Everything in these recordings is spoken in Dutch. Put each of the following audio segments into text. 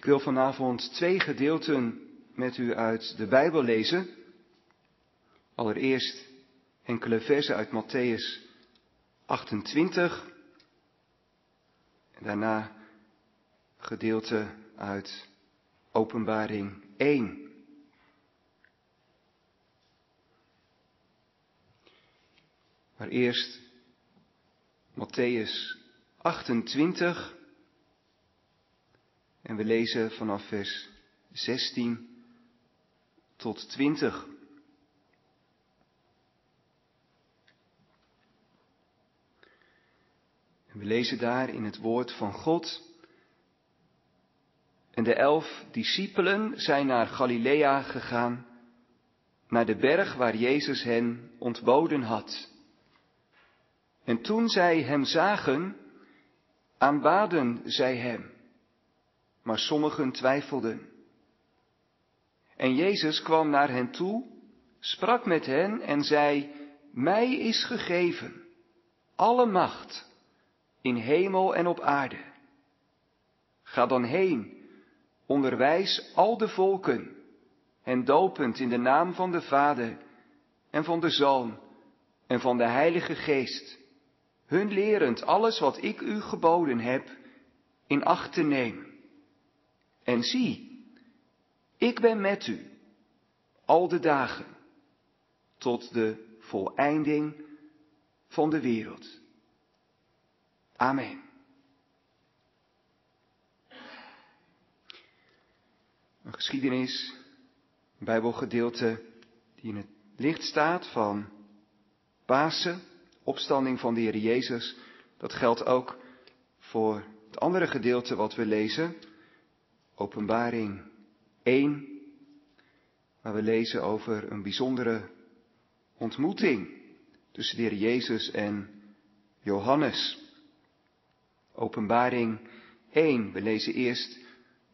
Ik wil vanavond twee gedeelten met u uit de Bijbel lezen. Allereerst enkele versen uit Matthäus 28 en daarna gedeelte uit Openbaring 1. Maar eerst Matthäus 28 en we lezen vanaf vers 16 tot 20. En we lezen daar in het woord van God. En de elf discipelen zijn naar Galilea gegaan, naar de berg waar Jezus hen ontboden had. En toen zij hem zagen, aanbaden zij hem, maar sommigen twijfelden. En Jezus kwam naar hen toe, sprak met hen en zei, Mij is gegeven alle macht in hemel en op aarde. Ga dan heen, onderwijs al de volken, en dopend in de naam van de Vader en van de Zoon en van de Heilige Geest, hun lerend alles wat ik u geboden heb in acht te nemen. En zie, ik ben met u al de dagen tot de voleinding van de wereld. Amen. Een geschiedenis, een Bijbelgedeelte die in het licht staat van Pasen, opstanding van de Heer Jezus. Dat geldt ook voor het andere gedeelte wat we lezen, Openbaring 1, waar we lezen over een bijzondere ontmoeting tussen de Heer Jezus en Johannes. Openbaring 1, we lezen eerst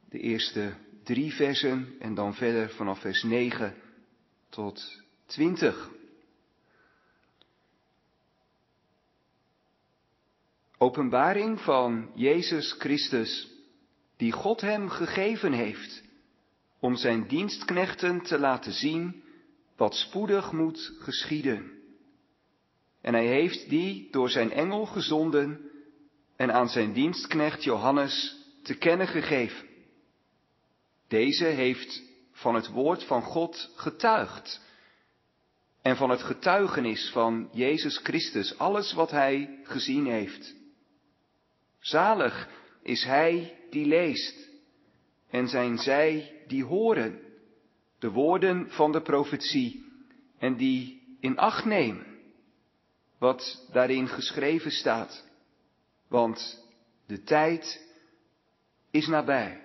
de eerste drie versen en dan verder vanaf vers 9 tot 20. Openbaring van Jezus Christus, die God hem gegeven heeft om zijn dienstknechten te laten zien wat spoedig moet geschieden. En hij heeft die door zijn engel gezonden en aan zijn dienstknecht Johannes te kennen gegeven. Deze heeft van het woord van God getuigd en van het getuigenis van Jezus Christus, alles wat hij gezien heeft. Zalig is hij die leest en zijn zij die horen de woorden van de profetie en die in acht nemen wat daarin geschreven staat. Want de tijd is nabij.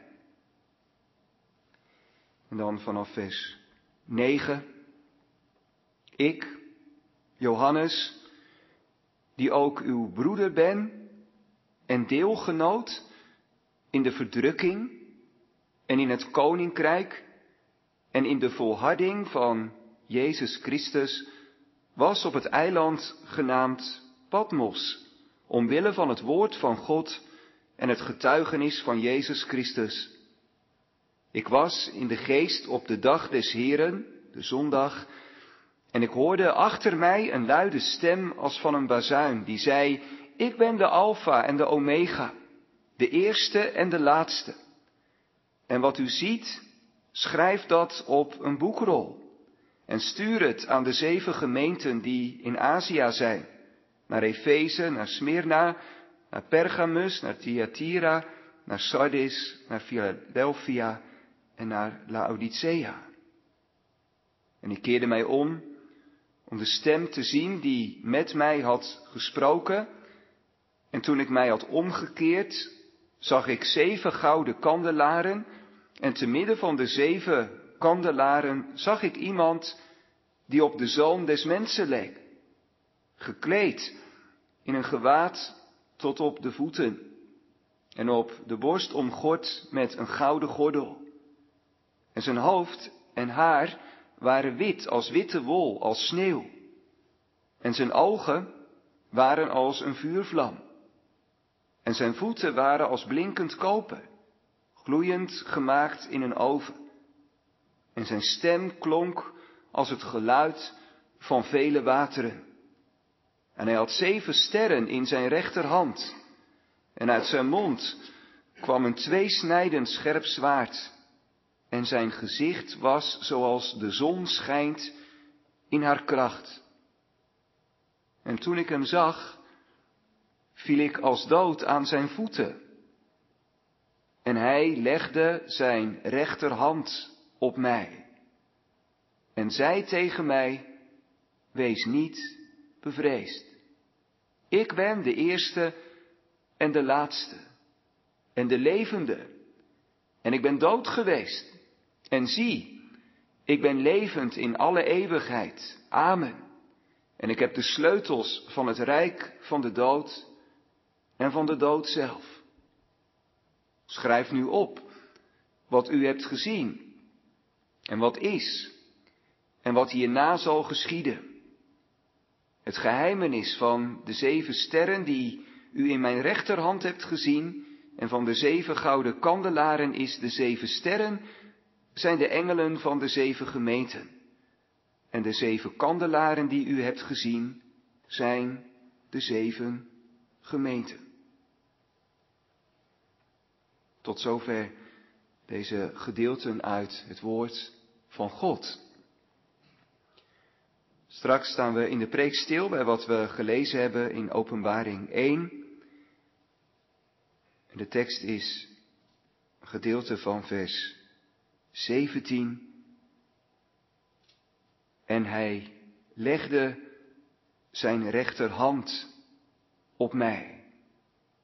En dan vanaf vers 9. Ik, Johannes, die ook uw broeder ben en deelgenoot in de verdrukking en in het koninkrijk en in de volharding van Jezus Christus was op het eiland genaamd Patmos, omwille van het woord van God en het getuigenis van Jezus Christus. Ik was in de geest op de dag des Heren, de zondag, en ik hoorde achter mij een luide stem als van een bazuin, die zei, ik ben de Alpha en de Omega, de eerste en de laatste. En wat u ziet, schrijf dat op een boekrol en stuur het aan de zeven gemeenten die in Azië zijn. Naar Efeze, naar Smyrna, naar Pergamus, naar Thyatira, naar Sardis, naar Philadelphia en naar Laodicea. En ik keerde mij om om de stem te zien die met mij had gesproken. En toen ik mij had omgekeerd, zag ik zeven gouden kandelaren en te midden van de zeven kandelaren zag ik iemand die op de zoon des mensen leek, gekleed in een gewaad tot op de voeten en op de borst omgord met een gouden gordel. En zijn hoofd en haar waren wit als witte wol, als sneeuw. En zijn ogen waren als een vuurvlam. En zijn voeten waren als blinkend koper gloeiend gemaakt in een oven. En zijn stem klonk als het geluid van vele wateren. En hij had zeven sterren in zijn rechterhand. En uit zijn mond kwam een tweesnijdend scherp zwaard. En zijn gezicht was zoals de zon schijnt in haar kracht. En toen ik hem zag, viel ik als dood aan zijn voeten. En hij legde zijn rechterhand op mij. En zei tegen mij, wees niet bevreesd. Ik ben de eerste en de laatste en de levende. En ik ben dood geweest. En zie, ik ben levend in alle eeuwigheid. Amen. En ik heb de sleutels van het rijk van de dood en van de dood zelf. Schrijf nu op wat u hebt gezien en wat is en wat hierna zal geschieden. Het geheimenis van de zeven sterren die u in mijn rechterhand hebt gezien en van de zeven gouden kandelaren is de zeven sterren zijn de engelen van de zeven gemeenten. En de zeven kandelaren die u hebt gezien zijn de zeven gemeenten. Tot zover deze gedeelten uit het woord van God. Straks staan we in de preek stil bij wat we gelezen hebben in Openbaring 1. En de tekst is een gedeelte van vers 17. En hij legde zijn rechterhand op mij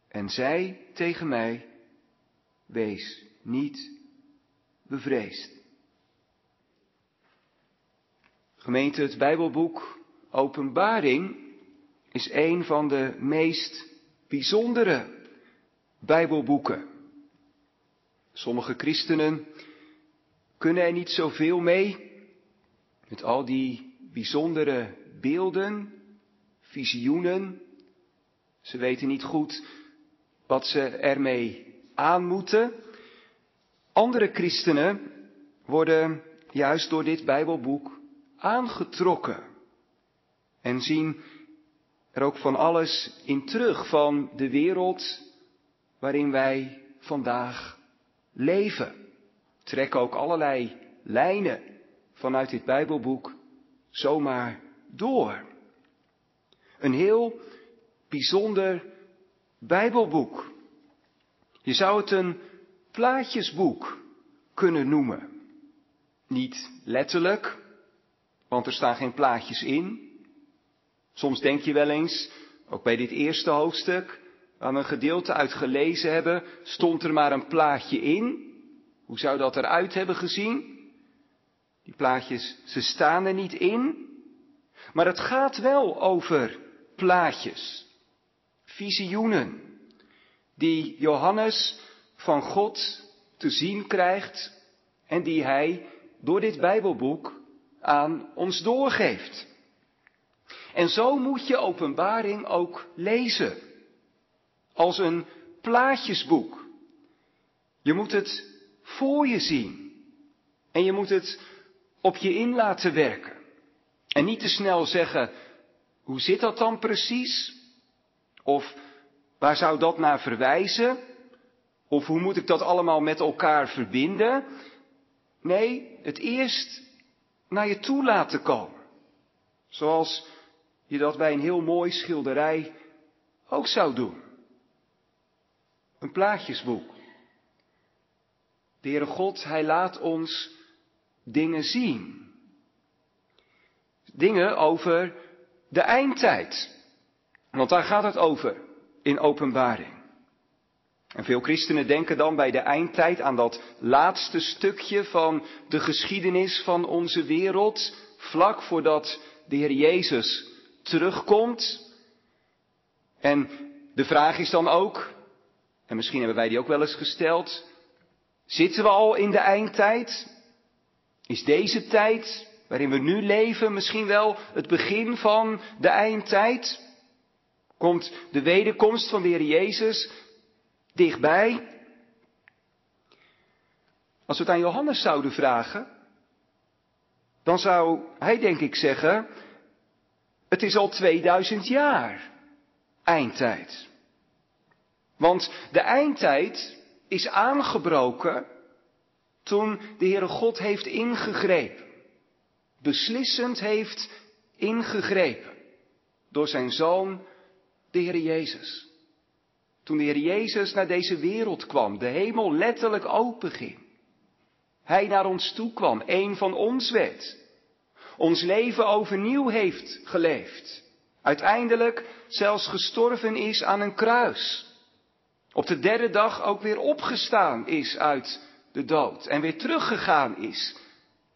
en zei tegen mij, Wees niet bevreesd. Gemeente, het Bijbelboek Openbaring is een van de meest bijzondere Bijbelboeken. Sommige christenen kunnen er niet zoveel mee met al die bijzondere beelden, visioenen. Ze weten niet goed wat ze ermee aan moeten. Andere christenen worden juist door dit Bijbelboek aangetrokken en zien er ook van alles in terug van de wereld waarin wij vandaag leven. Trekken ook allerlei lijnen vanuit dit Bijbelboek zomaar door. Een heel bijzonder Bijbelboek. Je zou het een plaatjesboek kunnen noemen. Niet letterlijk, want er staan geen plaatjes in. Soms denk je wel eens, ook bij dit eerste hoofdstuk, waar we een gedeelte uit gelezen hebben, stond er maar een plaatje in. Hoe zou dat eruit hebben gezien? Die plaatjes, ze staan er niet in. Maar het gaat wel over plaatjes, visioenen, die Johannes van God te zien krijgt en die hij door dit Bijbelboek aan ons doorgeeft. En zo moet je openbaring ook lezen. Als een plaatjesboek. Je moet het voor je zien. En je moet het op je in laten werken. En niet te snel zeggen, hoe zit dat dan precies? Of Waar zou dat naar verwijzen? Of hoe moet ik dat allemaal met elkaar verbinden? Nee, het eerst naar je toe laten komen. Zoals je dat bij een heel mooi schilderij ook zou doen. Een plaatjesboek. De Heere God, Hij laat ons dingen zien. Dingen over de eindtijd. Want daar gaat het over in openbaring. En veel christenen denken dan bij de eindtijd aan dat laatste stukje van de geschiedenis van onze wereld, vlak voordat de Heer Jezus terugkomt. En de vraag is dan ook, en misschien hebben wij die ook wel eens gesteld, zitten we al in de eindtijd? Is deze tijd waarin we nu leven misschien wel het begin van de eindtijd? Komt de wederkomst van de Heer Jezus dichtbij? Als we het aan Johannes zouden vragen, dan zou hij denk ik zeggen, het is al 2000 jaar eindtijd. Want de eindtijd is aangebroken toen de Heere God heeft ingegrepen. Beslissend heeft ingegrepen. Door zijn zoon, de Heer Jezus. Toen de Heer Jezus naar deze wereld kwam, de hemel letterlijk openging. Hij naar ons toe kwam, een van ons werd. Ons leven overnieuw heeft geleefd. Uiteindelijk zelfs gestorven is aan een kruis. Op de derde dag ook weer opgestaan is uit de dood. En weer teruggegaan is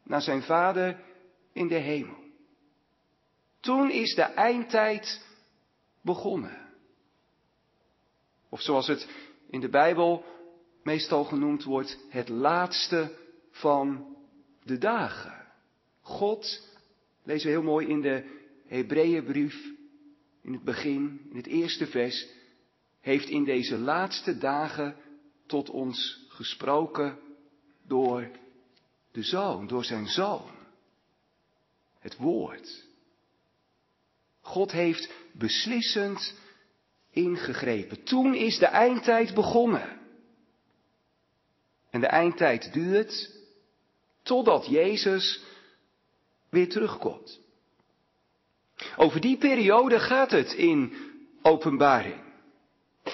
naar zijn vader in de hemel. Toen is de eindtijd begonnen. Of zoals het in de Bijbel meestal genoemd wordt, het laatste van de dagen. God, lezen we heel mooi in de Hebreeënbrief, in het begin, in het eerste vers, heeft in deze laatste dagen tot ons gesproken door de zoon, door zijn zoon. Het woord. God heeft beslissend ingegrepen. Toen is de eindtijd begonnen. En de eindtijd duurt totdat Jezus weer terugkomt. Over die periode gaat het in openbaring.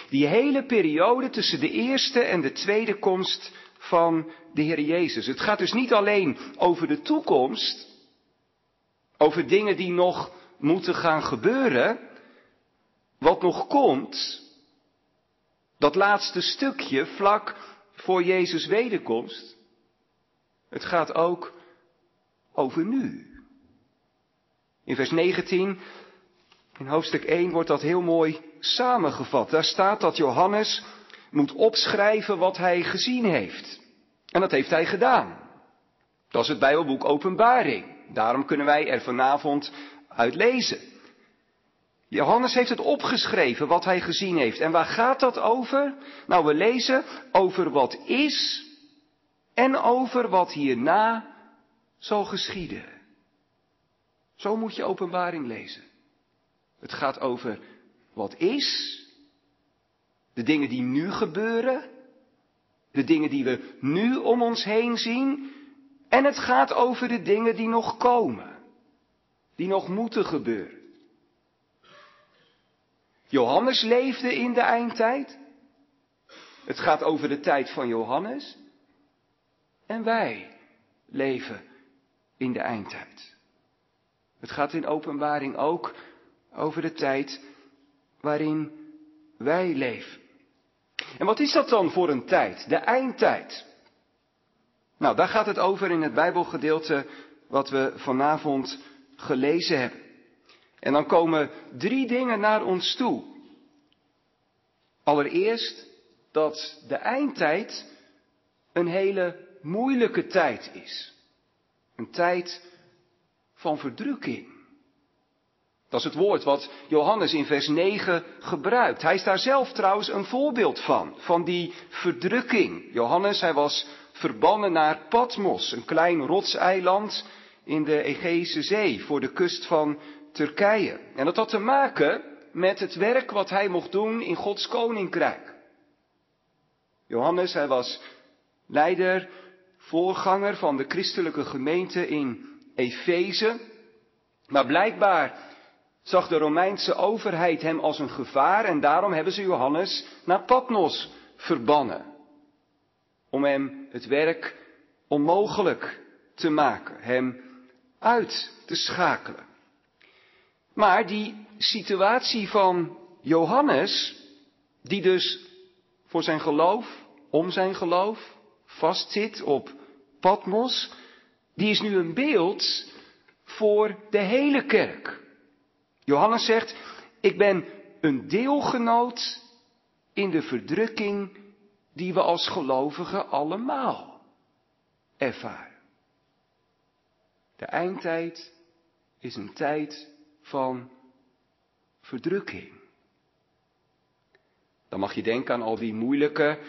Die hele periode tussen de eerste en de tweede komst van de Heer Jezus. Het gaat dus niet alleen over de toekomst, over dingen die nog moeten gaan gebeuren, wat nog komt, dat laatste stukje vlak voor Jezus wederkomst. Het gaat ook over nu. In vers 19, in hoofdstuk 1, wordt dat heel mooi samengevat. Daar staat dat Johannes moet opschrijven wat hij gezien heeft. En dat heeft hij gedaan. Dat is het Bijbelboek Openbaring. Daarom kunnen wij er vanavond uit lezen. Johannes heeft het opgeschreven wat hij gezien heeft. En waar gaat dat over? Nou, we lezen over wat is en over wat hierna zal geschieden. Zo moet je openbaring lezen. Het gaat over wat is, de dingen die nu gebeuren, de dingen die we nu om ons heen zien, en het gaat over de dingen die nog komen, die nog moeten gebeuren. Johannes leefde in de eindtijd. Het gaat over de tijd van Johannes. En wij leven in de eindtijd. Het gaat in openbaring ook over de tijd waarin wij leven. En wat is dat dan voor een tijd? De eindtijd. Nou, daar gaat het over in het Bijbelgedeelte wat we vanavond gelezen hebben. En dan komen drie dingen naar ons toe. Allereerst dat de eindtijd een hele moeilijke tijd is. Een tijd van verdrukking. Dat is het woord wat Johannes in vers 9 gebruikt. Hij is daar zelf trouwens een voorbeeld van, van die verdrukking. Johannes, hij was verbannen naar Patmos, een klein rotseiland in de Egeïsche Zee, voor de kust van Turkije. En dat had te maken met het werk wat hij mocht doen in Gods koninkrijk. Johannes, hij was leider, voorganger van de christelijke gemeente in Efeze. Maar blijkbaar zag de Romeinse overheid hem als een gevaar en daarom hebben ze Johannes naar Patmos verbannen. Om hem het werk onmogelijk te maken, hem uit te schakelen. Maar die situatie van Johannes, die dus voor zijn geloof, om zijn geloof, vastzit op Patmos, die is nu een beeld voor de hele kerk. Johannes zegt, ik ben een deelgenoot in de verdrukking die we als gelovigen allemaal ervaren. De eindtijd is een tijd van verdrukking. Dan mag je denken aan al die moeilijke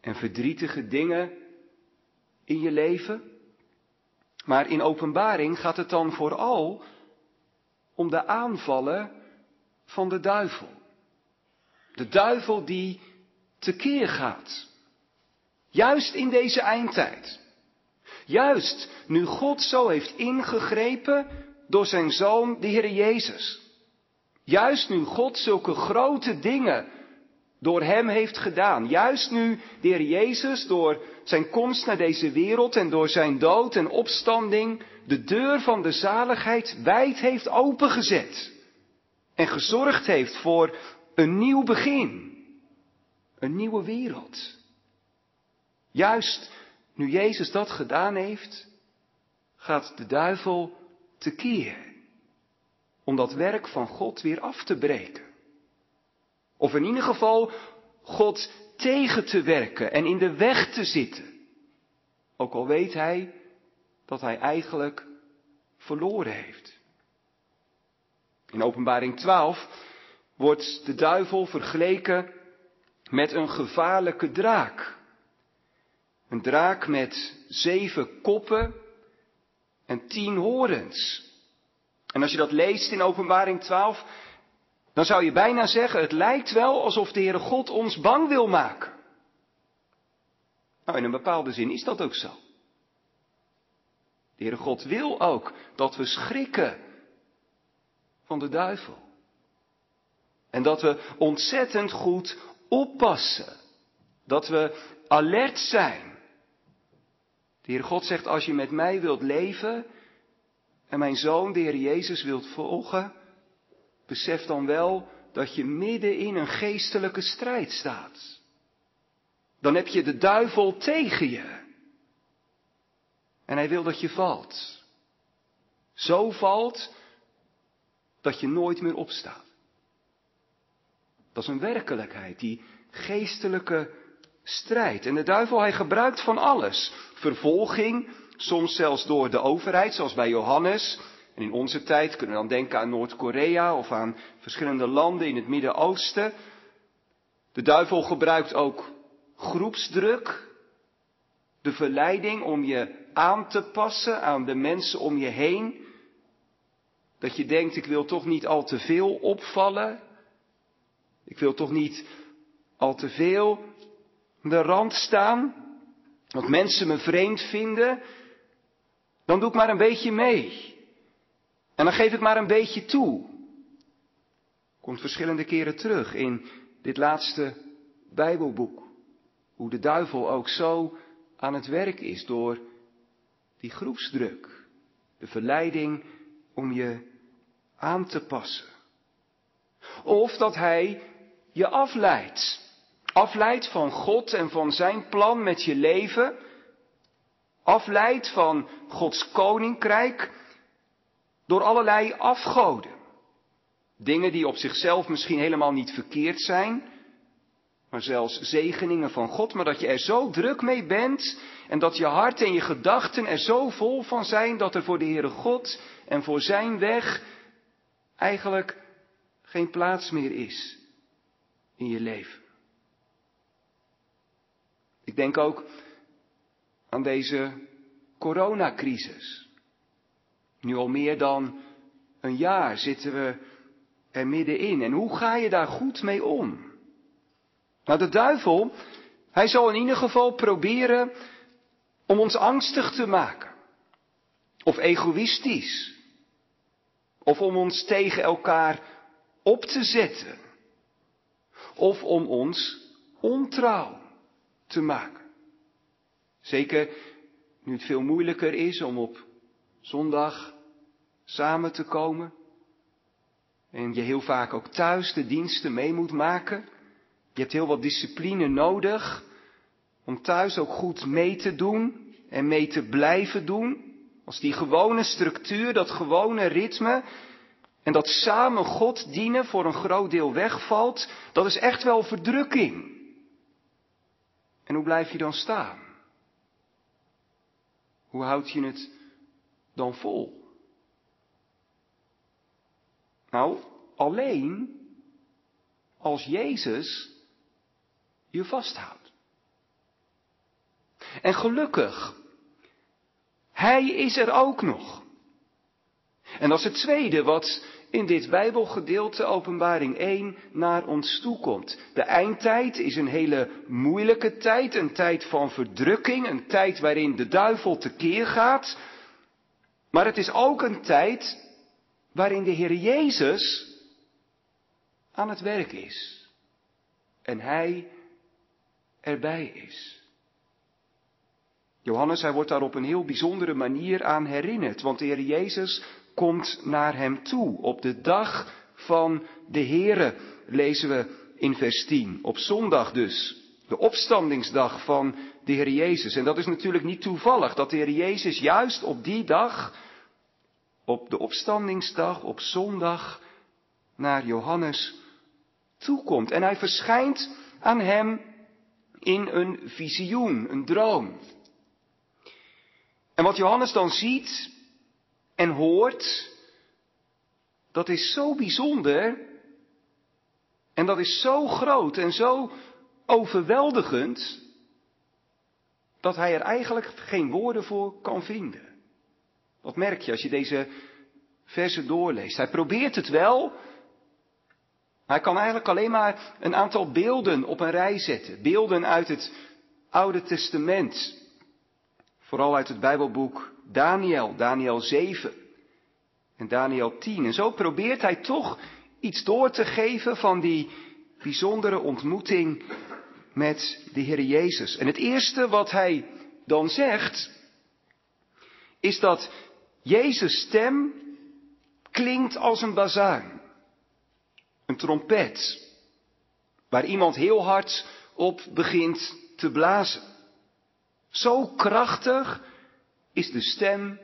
en verdrietige dingen in je leven. Maar in openbaring gaat het dan vooral om de aanvallen van de duivel. De duivel die tekeer gaat. Juist in deze eindtijd. Juist nu God zo heeft ingegrepen door zijn zoon, de Heer Jezus. Juist nu God zulke grote dingen door hem heeft gedaan. Juist nu de Heer Jezus door zijn komst naar deze wereld en door zijn dood en opstanding de deur van de zaligheid wijd heeft opengezet. En gezorgd heeft voor een nieuw begin. Een nieuwe wereld. Juist nu Jezus dat gedaan heeft, gaat de duivel tekeer. Om dat werk van God weer af te breken. Of in ieder geval God tegen te werken en in de weg te zitten. Ook al weet hij dat hij eigenlijk verloren heeft. In Openbaring 12 wordt de duivel vergeleken met een gevaarlijke draak. Een draak met zeven koppen en tien horens. En als je dat leest in Openbaring 12, dan zou je bijna zeggen, het lijkt wel alsof de Heere God ons bang wil maken. Nou, in een bepaalde zin is dat ook zo. De Heere God wil ook dat we schrikken van de duivel. En dat we ontzettend goed oppassen. Dat we alert zijn. De Heer God zegt, als je met mij wilt leven en mijn zoon, de Heer Jezus, wilt volgen, besef dan wel dat je midden in een geestelijke strijd staat. Dan heb je de duivel tegen je. En hij wil dat je valt. Zo valt dat je nooit meer opstaat. Dat is een werkelijkheid, die geestelijke strijd. En de duivel, hij gebruikt van alles. Vervolging, soms zelfs door de overheid, zoals bij Johannes. En in onze tijd kunnen we dan denken aan Noord-Korea of aan verschillende landen in het Midden-Oosten. De duivel gebruikt ook groepsdruk, de verleiding om je aan te passen aan de mensen om je heen. Dat je denkt, ik wil toch niet al te veel opvallen. Ik wil toch niet al te veel de rand staan, dat mensen me vreemd vinden, dan doe ik maar een beetje mee. En dan geef ik maar een beetje toe. Komt verschillende keren terug in dit laatste Bijbelboek. Hoe de duivel ook zo aan het werk is door die groepsdruk. De verleiding om je aan te passen. Of dat hij je afleidt. Afleidt van God en van zijn plan met je leven. Afleidt van Gods koninkrijk door allerlei afgoden. Dingen die op zichzelf misschien helemaal niet verkeerd zijn, maar zelfs zegeningen van God, maar dat je er zo druk mee bent en dat je hart en je gedachten er zo vol van zijn dat er voor de Heere God en voor zijn weg eigenlijk geen plaats meer is in je leven. Ik denk ook aan deze coronacrisis. Nu al meer dan een jaar zitten we er middenin. En hoe ga je daar goed mee om? Nou, de duivel, hij zal in ieder geval proberen om ons angstig te maken. Of egoïstisch. Of om ons tegen elkaar op te zetten. Of om ons ontrouw te maken. Zeker nu het veel moeilijker is om op zondag samen te komen. En je heel vaak ook thuis de diensten mee moet maken. Je hebt heel wat discipline nodig om thuis ook goed mee te doen en mee te blijven doen. Als die gewone structuur, dat gewone ritme en dat samen God dienen voor een groot deel wegvalt, dat is echt wel verdrukking. En hoe blijf je dan staan? Hoe houd je het dan vol? Nou, alleen als Jezus je vasthoudt. En gelukkig Hij is er ook nog. En dat is het tweede wat in dit Bijbelgedeelte, Openbaring 1, naar ons toe komt. De eindtijd is een hele moeilijke tijd, een tijd van verdrukking, een tijd waarin de duivel tekeer gaat. Maar het is ook een tijd waarin de Heer Jezus aan het werk is. En Hij erbij is. Johannes, hij wordt daar op een heel bijzondere manier aan herinnerd, want de Heer Jezus komt naar hem toe. Op de dag van de Here lezen we in vers 10. Op zondag dus. De opstandingsdag van de Heer Jezus. En dat is natuurlijk niet toevallig dat de Heer Jezus juist op die dag, op de opstandingsdag, op zondag, naar Johannes toekomt. En hij verschijnt aan hem in een visioen, een droom. En wat Johannes dan ziet, en hoort, dat is zo bijzonder en dat is zo groot en zo overweldigend dat hij er eigenlijk geen woorden voor kan vinden. Wat merk je als je deze versen doorleest? Hij probeert het wel. Hij kan eigenlijk alleen maar een aantal beelden op een rij zetten. Beelden uit het Oude Testament. Vooral uit het Bijbelboek Daniel, Daniel 7 en Daniel 10. En zo probeert hij toch iets door te geven van die bijzondere ontmoeting met de Heer Jezus. En het eerste wat hij dan zegt, is dat Jezus' stem klinkt als een bazuin, een trompet, waar iemand heel hard op begint te blazen. Zo krachtig is de stem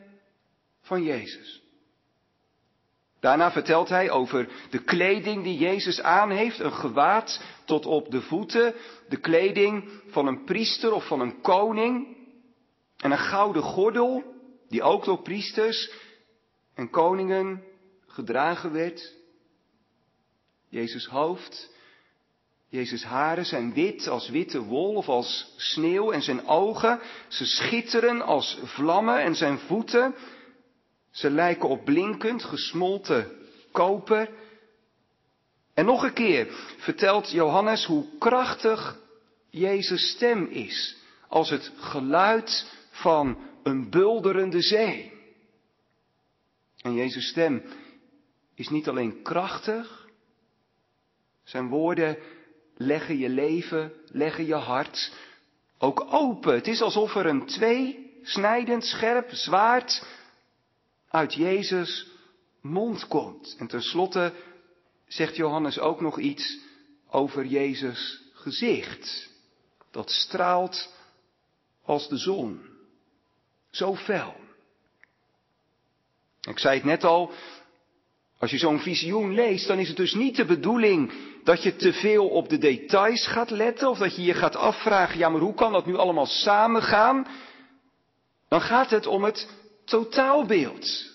van Jezus. Daarna vertelt hij over de kleding die Jezus aan heeft, een gewaad tot op de voeten, de kleding van een priester of van een koning en een gouden gordel die ook door priesters en koningen gedragen werd. Jezus hoofd, Jezus haren zijn wit als witte wol of als sneeuw en zijn ogen, ze schitteren als vlammen en zijn voeten, ze lijken op blinkend, gesmolten koper. En nog een keer vertelt Johannes hoe krachtig Jezus' stem is, als het geluid van een bulderende zee. En Jezus' stem is niet alleen krachtig, zijn woorden leggen je leven, leggen je hart ook open. Het is alsof er een twee snijdend scherp zwaard uit Jezus mond komt. En tenslotte zegt Johannes ook nog iets over Jezus gezicht. Dat straalt als de zon. Zo fel. Ik zei het net al, als je zo'n visioen leest, dan is het dus niet de bedoeling dat je te veel op de details gaat letten of dat je je gaat afvragen, ja maar hoe kan dat nu allemaal samengaan? Dan gaat het om het totaalbeeld.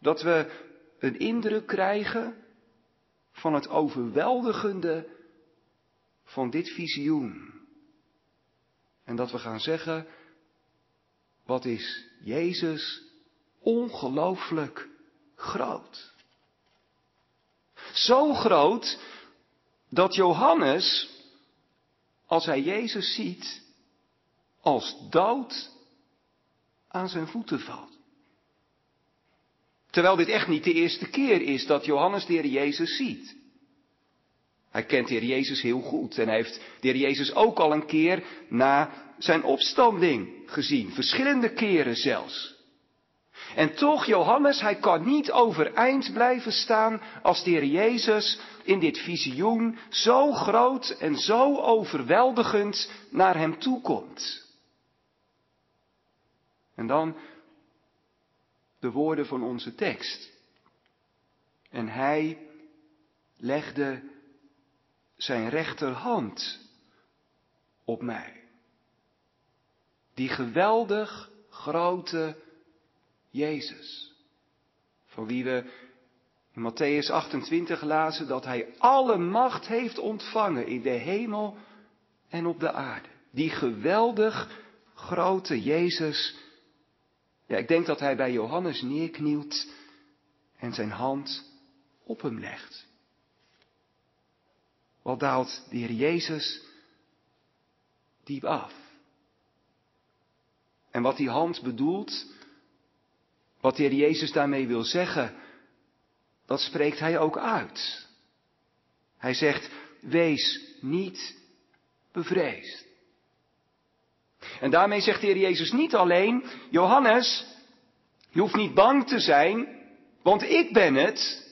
Dat we een indruk krijgen van het overweldigende van dit visioen. En dat we gaan zeggen, wat is Jezus ongelooflijk groot. Zo groot dat Johannes, als hij Jezus ziet, als dood aan zijn voeten valt. Terwijl dit echt niet de eerste keer is dat Johannes de Heer Jezus ziet. Hij kent de Heer Jezus heel goed en heeft de Heer Jezus ook al een keer na zijn opstanding gezien, verschillende keren zelfs. En toch, Johannes, hij kan niet overeind blijven staan als de Heer Jezus in dit visioen zo groot en zo overweldigend naar hem toe komt. En dan de woorden van onze tekst. En hij legde zijn rechterhand op mij. Die geweldig grote Jezus. Van wie we in Matthäus 28 lazen dat hij alle macht heeft ontvangen in de hemel en op de aarde. Die geweldig grote Jezus Ja, ik denk dat hij bij Johannes neerknielt en zijn hand op hem legt. Wat daalt de Heer Jezus diep af. En wat die hand bedoelt, wat de Heer Jezus daarmee wil zeggen, dat spreekt hij ook uit. Hij zegt, wees niet bevreesd. En daarmee zegt de Heer Jezus niet alleen, Johannes, je hoeft niet bang te zijn, want ik ben het,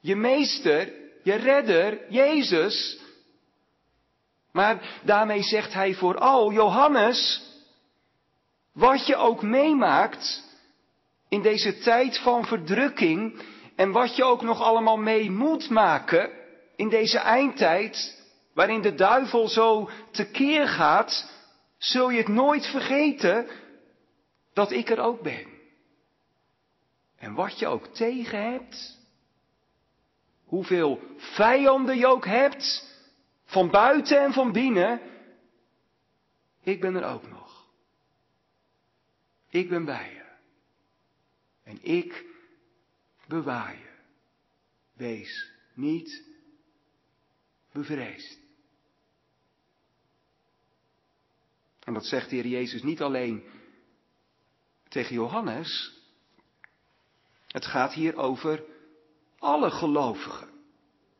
je meester, je redder, Jezus. Maar daarmee zegt hij vooral, Johannes, wat je ook meemaakt in deze tijd van verdrukking en wat je ook nog allemaal mee moet maken in deze eindtijd, waarin de duivel zo tekeer gaat, zul je het nooit vergeten dat ik er ook ben. En wat je ook tegen hebt, hoeveel vijanden je ook hebt, van buiten en van binnen, ik ben er ook nog. Ik ben bij je. En ik bewaar je. Wees niet bevreesd. En dat zegt de Heer Jezus niet alleen tegen Johannes. Het gaat hier over alle gelovigen.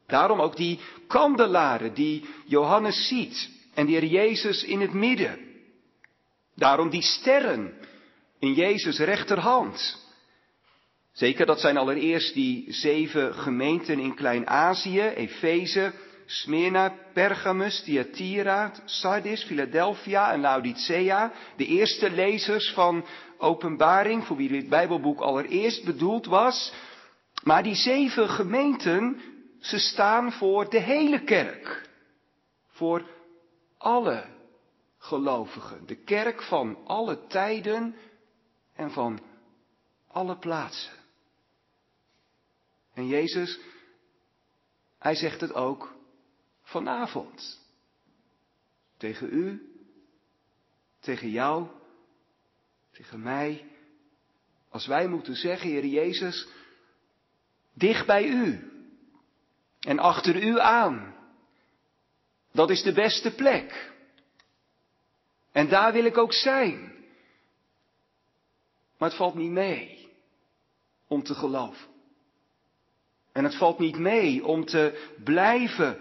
Daarom ook die kandelaren die Johannes ziet en de Heer Jezus in het midden. Daarom die sterren in Jezus rechterhand. Zeker, dat zijn allereerst die zeven gemeenten in Klein-Azië, Efeze, Smyrna, Pergamus, Thyatira, Sardis, Philadelphia en Laodicea. De eerste lezers van Openbaring, voor wie dit Bijbelboek allereerst bedoeld was. Maar die zeven gemeenten, ze staan voor de hele kerk. Voor alle gelovigen. De kerk van alle tijden en van alle plaatsen. En Jezus, hij zegt het ook vanavond. Tegen u, tegen jou, tegen mij. Als wij moeten zeggen, Heer Jezus, dicht bij u en achter u aan. Dat is de beste plek. En daar wil ik ook zijn. Maar het valt niet mee om te geloven. En het valt niet mee om te blijven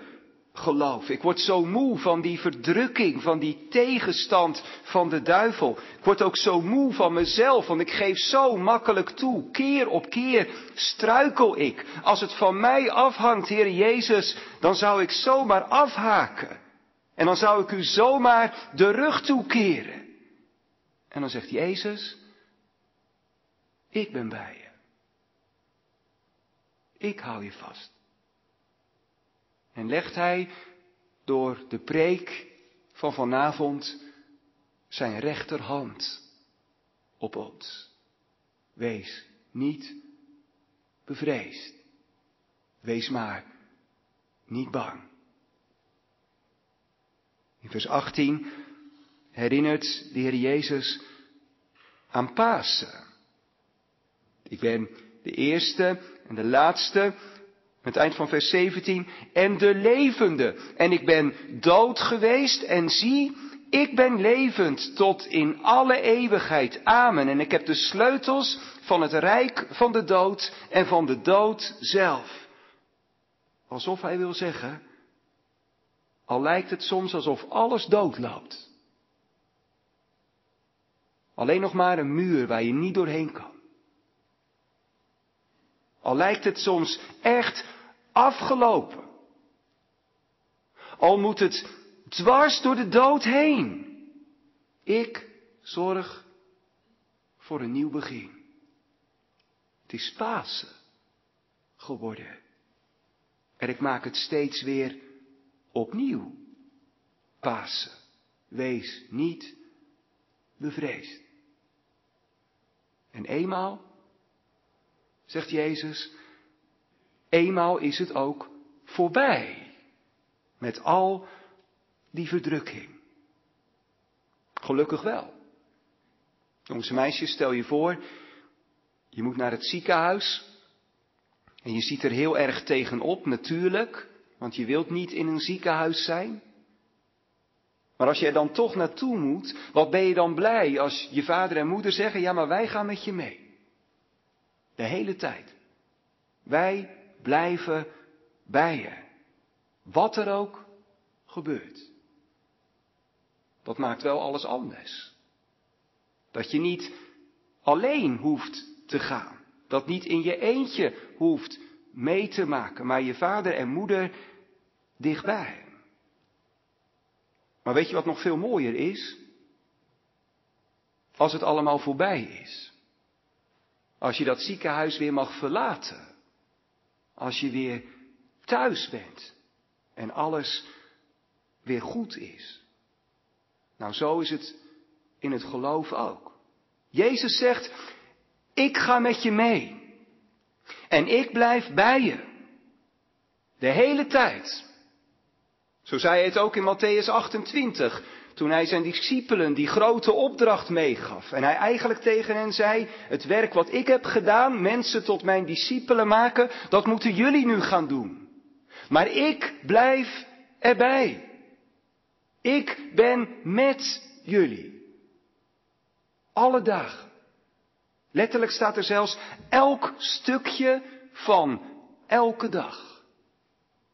geloof. Ik word zo moe van die verdrukking, van die tegenstand van de duivel. Ik word ook zo moe van mezelf, want ik geef zo makkelijk toe. Keer op keer struikel ik. Als het van mij afhangt, Heer Jezus, dan zou ik zomaar afhaken. En dan zou ik u zomaar de rug toekeren. En dan zegt Jezus, ik ben bij. Ik hou je vast. En legt hij door de preek van vanavond zijn rechterhand op ons. Wees niet bevreesd. Wees maar niet bang. In vers 18 herinnert de Heer Jezus aan Pasen. Ik ben de eerste en de laatste het eind van vers 17. En de levende. En ik ben dood geweest en zie, ik ben levend tot in alle eeuwigheid. Amen. En ik heb de sleutels van het rijk van de dood en van de dood zelf. Alsof hij wil zeggen, al lijkt het soms alsof alles doodloopt. Alleen nog maar een muur waar je niet doorheen kan. Al lijkt het soms echt afgelopen. Al moet het dwars door de dood heen. Ik zorg voor een nieuw begin. Het is Pasen geworden. En ik maak het steeds weer opnieuw. Pasen. Wees niet bevreesd. En eenmaal, zegt Jezus, Eenmaal is het ook voorbij. Met al die verdrukking. Gelukkig wel. Jongens en meisjes, stel je voor, je moet naar het ziekenhuis. En je ziet er heel erg tegenop, natuurlijk, want je wilt niet in een ziekenhuis zijn. Maar als je er dan toch naartoe moet, wat ben je dan blij als je vader en moeder zeggen, ja maar wij gaan met je mee. De hele tijd. Wij blijven bij je. Wat er ook gebeurt. Dat maakt wel alles anders. Dat je niet alleen hoeft te gaan. Dat niet in je eentje hoeft mee te maken, maar je vader en moeder dichtbij. Maar weet je wat nog veel mooier is? Als het allemaal voorbij is. Als je dat ziekenhuis weer mag verlaten. Als je weer thuis bent en alles weer goed is. Nou, zo is het in het geloof ook. Jezus zegt, ik ga met je mee. En ik blijf bij je. De hele tijd. Zo zei hij het ook in Matthäus 28, toen hij zijn discipelen die grote opdracht meegaf. En hij eigenlijk tegen hen zei, het werk wat ik heb gedaan, mensen tot mijn discipelen maken, dat moeten jullie nu gaan doen. Maar ik blijf erbij. Ik ben met jullie. Alle dagen. Letterlijk staat er zelfs elk stukje van elke dag.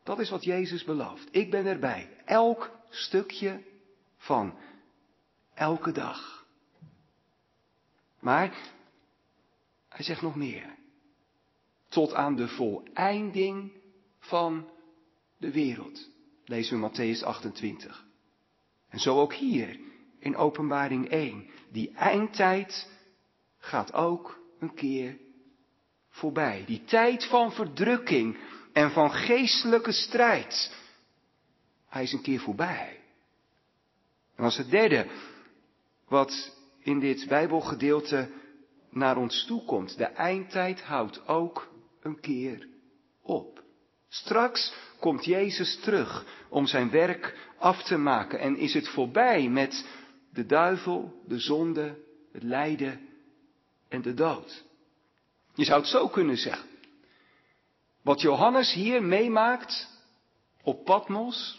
Dat is wat Jezus belooft. Ik ben erbij. Elk stukje van elke dag. Maar hij zegt nog meer. Tot aan de voleinding van de wereld. Lezen we Matthäus 28. En zo ook hier in Openbaring 1. Die eindtijd gaat ook een keer voorbij. Die tijd van verdrukking en van geestelijke strijd. Hij is een keer voorbij. En als het derde, wat in dit Bijbelgedeelte naar ons toe komt, de eindtijd houdt ook een keer op. Straks komt Jezus terug om zijn werk af te maken en is het voorbij met de duivel, de zonde, het lijden en de dood. Je zou het zo kunnen zeggen. Wat Johannes hier meemaakt op Patmos,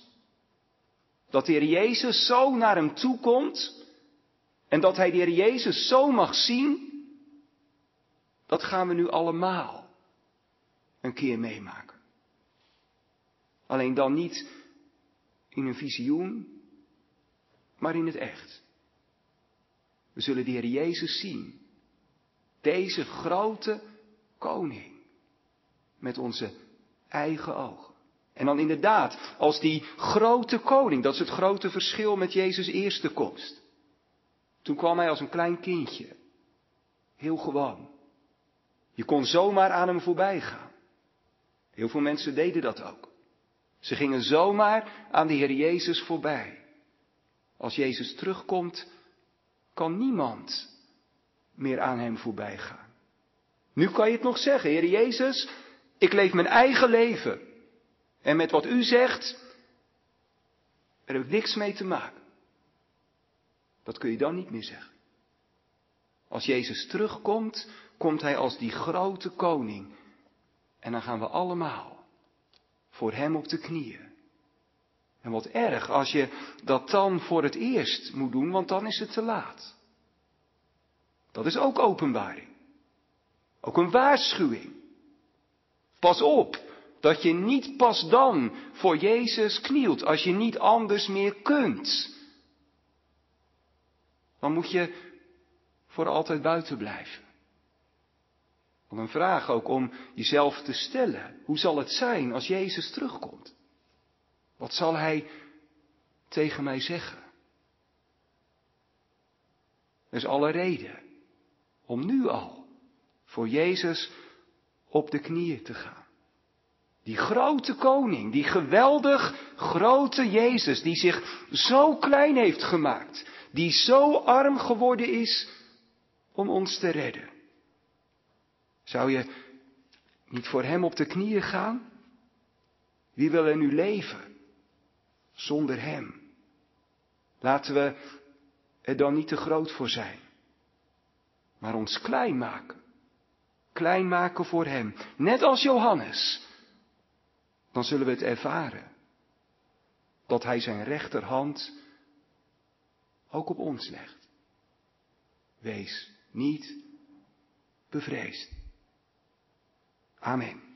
dat de Heer Jezus zo naar hem toe komt en dat hij de Heer Jezus zo mag zien, dat gaan we nu allemaal een keer meemaken. Alleen dan niet in een visioen, maar in het echt. We zullen de Heer Jezus zien. Deze grote koning. Met onze eigen ogen. En dan inderdaad, als die grote koning, dat is het grote verschil met Jezus' eerste komst. Toen kwam hij als een klein kindje. Heel gewoon. Je kon zomaar aan hem voorbij gaan. Heel veel mensen deden dat ook. Ze gingen zomaar aan de Heer Jezus voorbij. Als Jezus terugkomt, kan niemand meer aan hem voorbij gaan. Nu kan je het nog zeggen, Heer Jezus, ik leef mijn eigen leven. En met wat u zegt, er heb ik niks mee te maken. Dat kun je dan niet meer zeggen. Als Jezus terugkomt, komt Hij als die grote koning. En dan gaan we allemaal voor Hem op de knieën. En wat erg als je dat dan voor het eerst moet doen, want dan is het te laat. Dat is ook openbaring. Ook een waarschuwing. Pas op dat je niet pas dan voor Jezus knielt, als je niet anders meer kunt. Dan moet je voor altijd buiten blijven. Wat een vraag ook om jezelf te stellen. Hoe zal het zijn als Jezus terugkomt? Wat zal Hij tegen mij zeggen? Er is alle reden om nu al voor Jezus op de knieën te gaan. Die grote koning, die geweldig grote Jezus, die zich zo klein heeft gemaakt, die zo arm geworden is om ons te redden. Zou je niet voor Hem op de knieën gaan? Wie wil er nu leven zonder Hem? Laten we er dan niet te groot voor zijn. maar ons klein maken. Klein maken voor Hem, net als Johannes. Dan zullen we het ervaren. Dat Hij zijn rechterhand ook op ons legt. Wees niet bevreesd. Amen.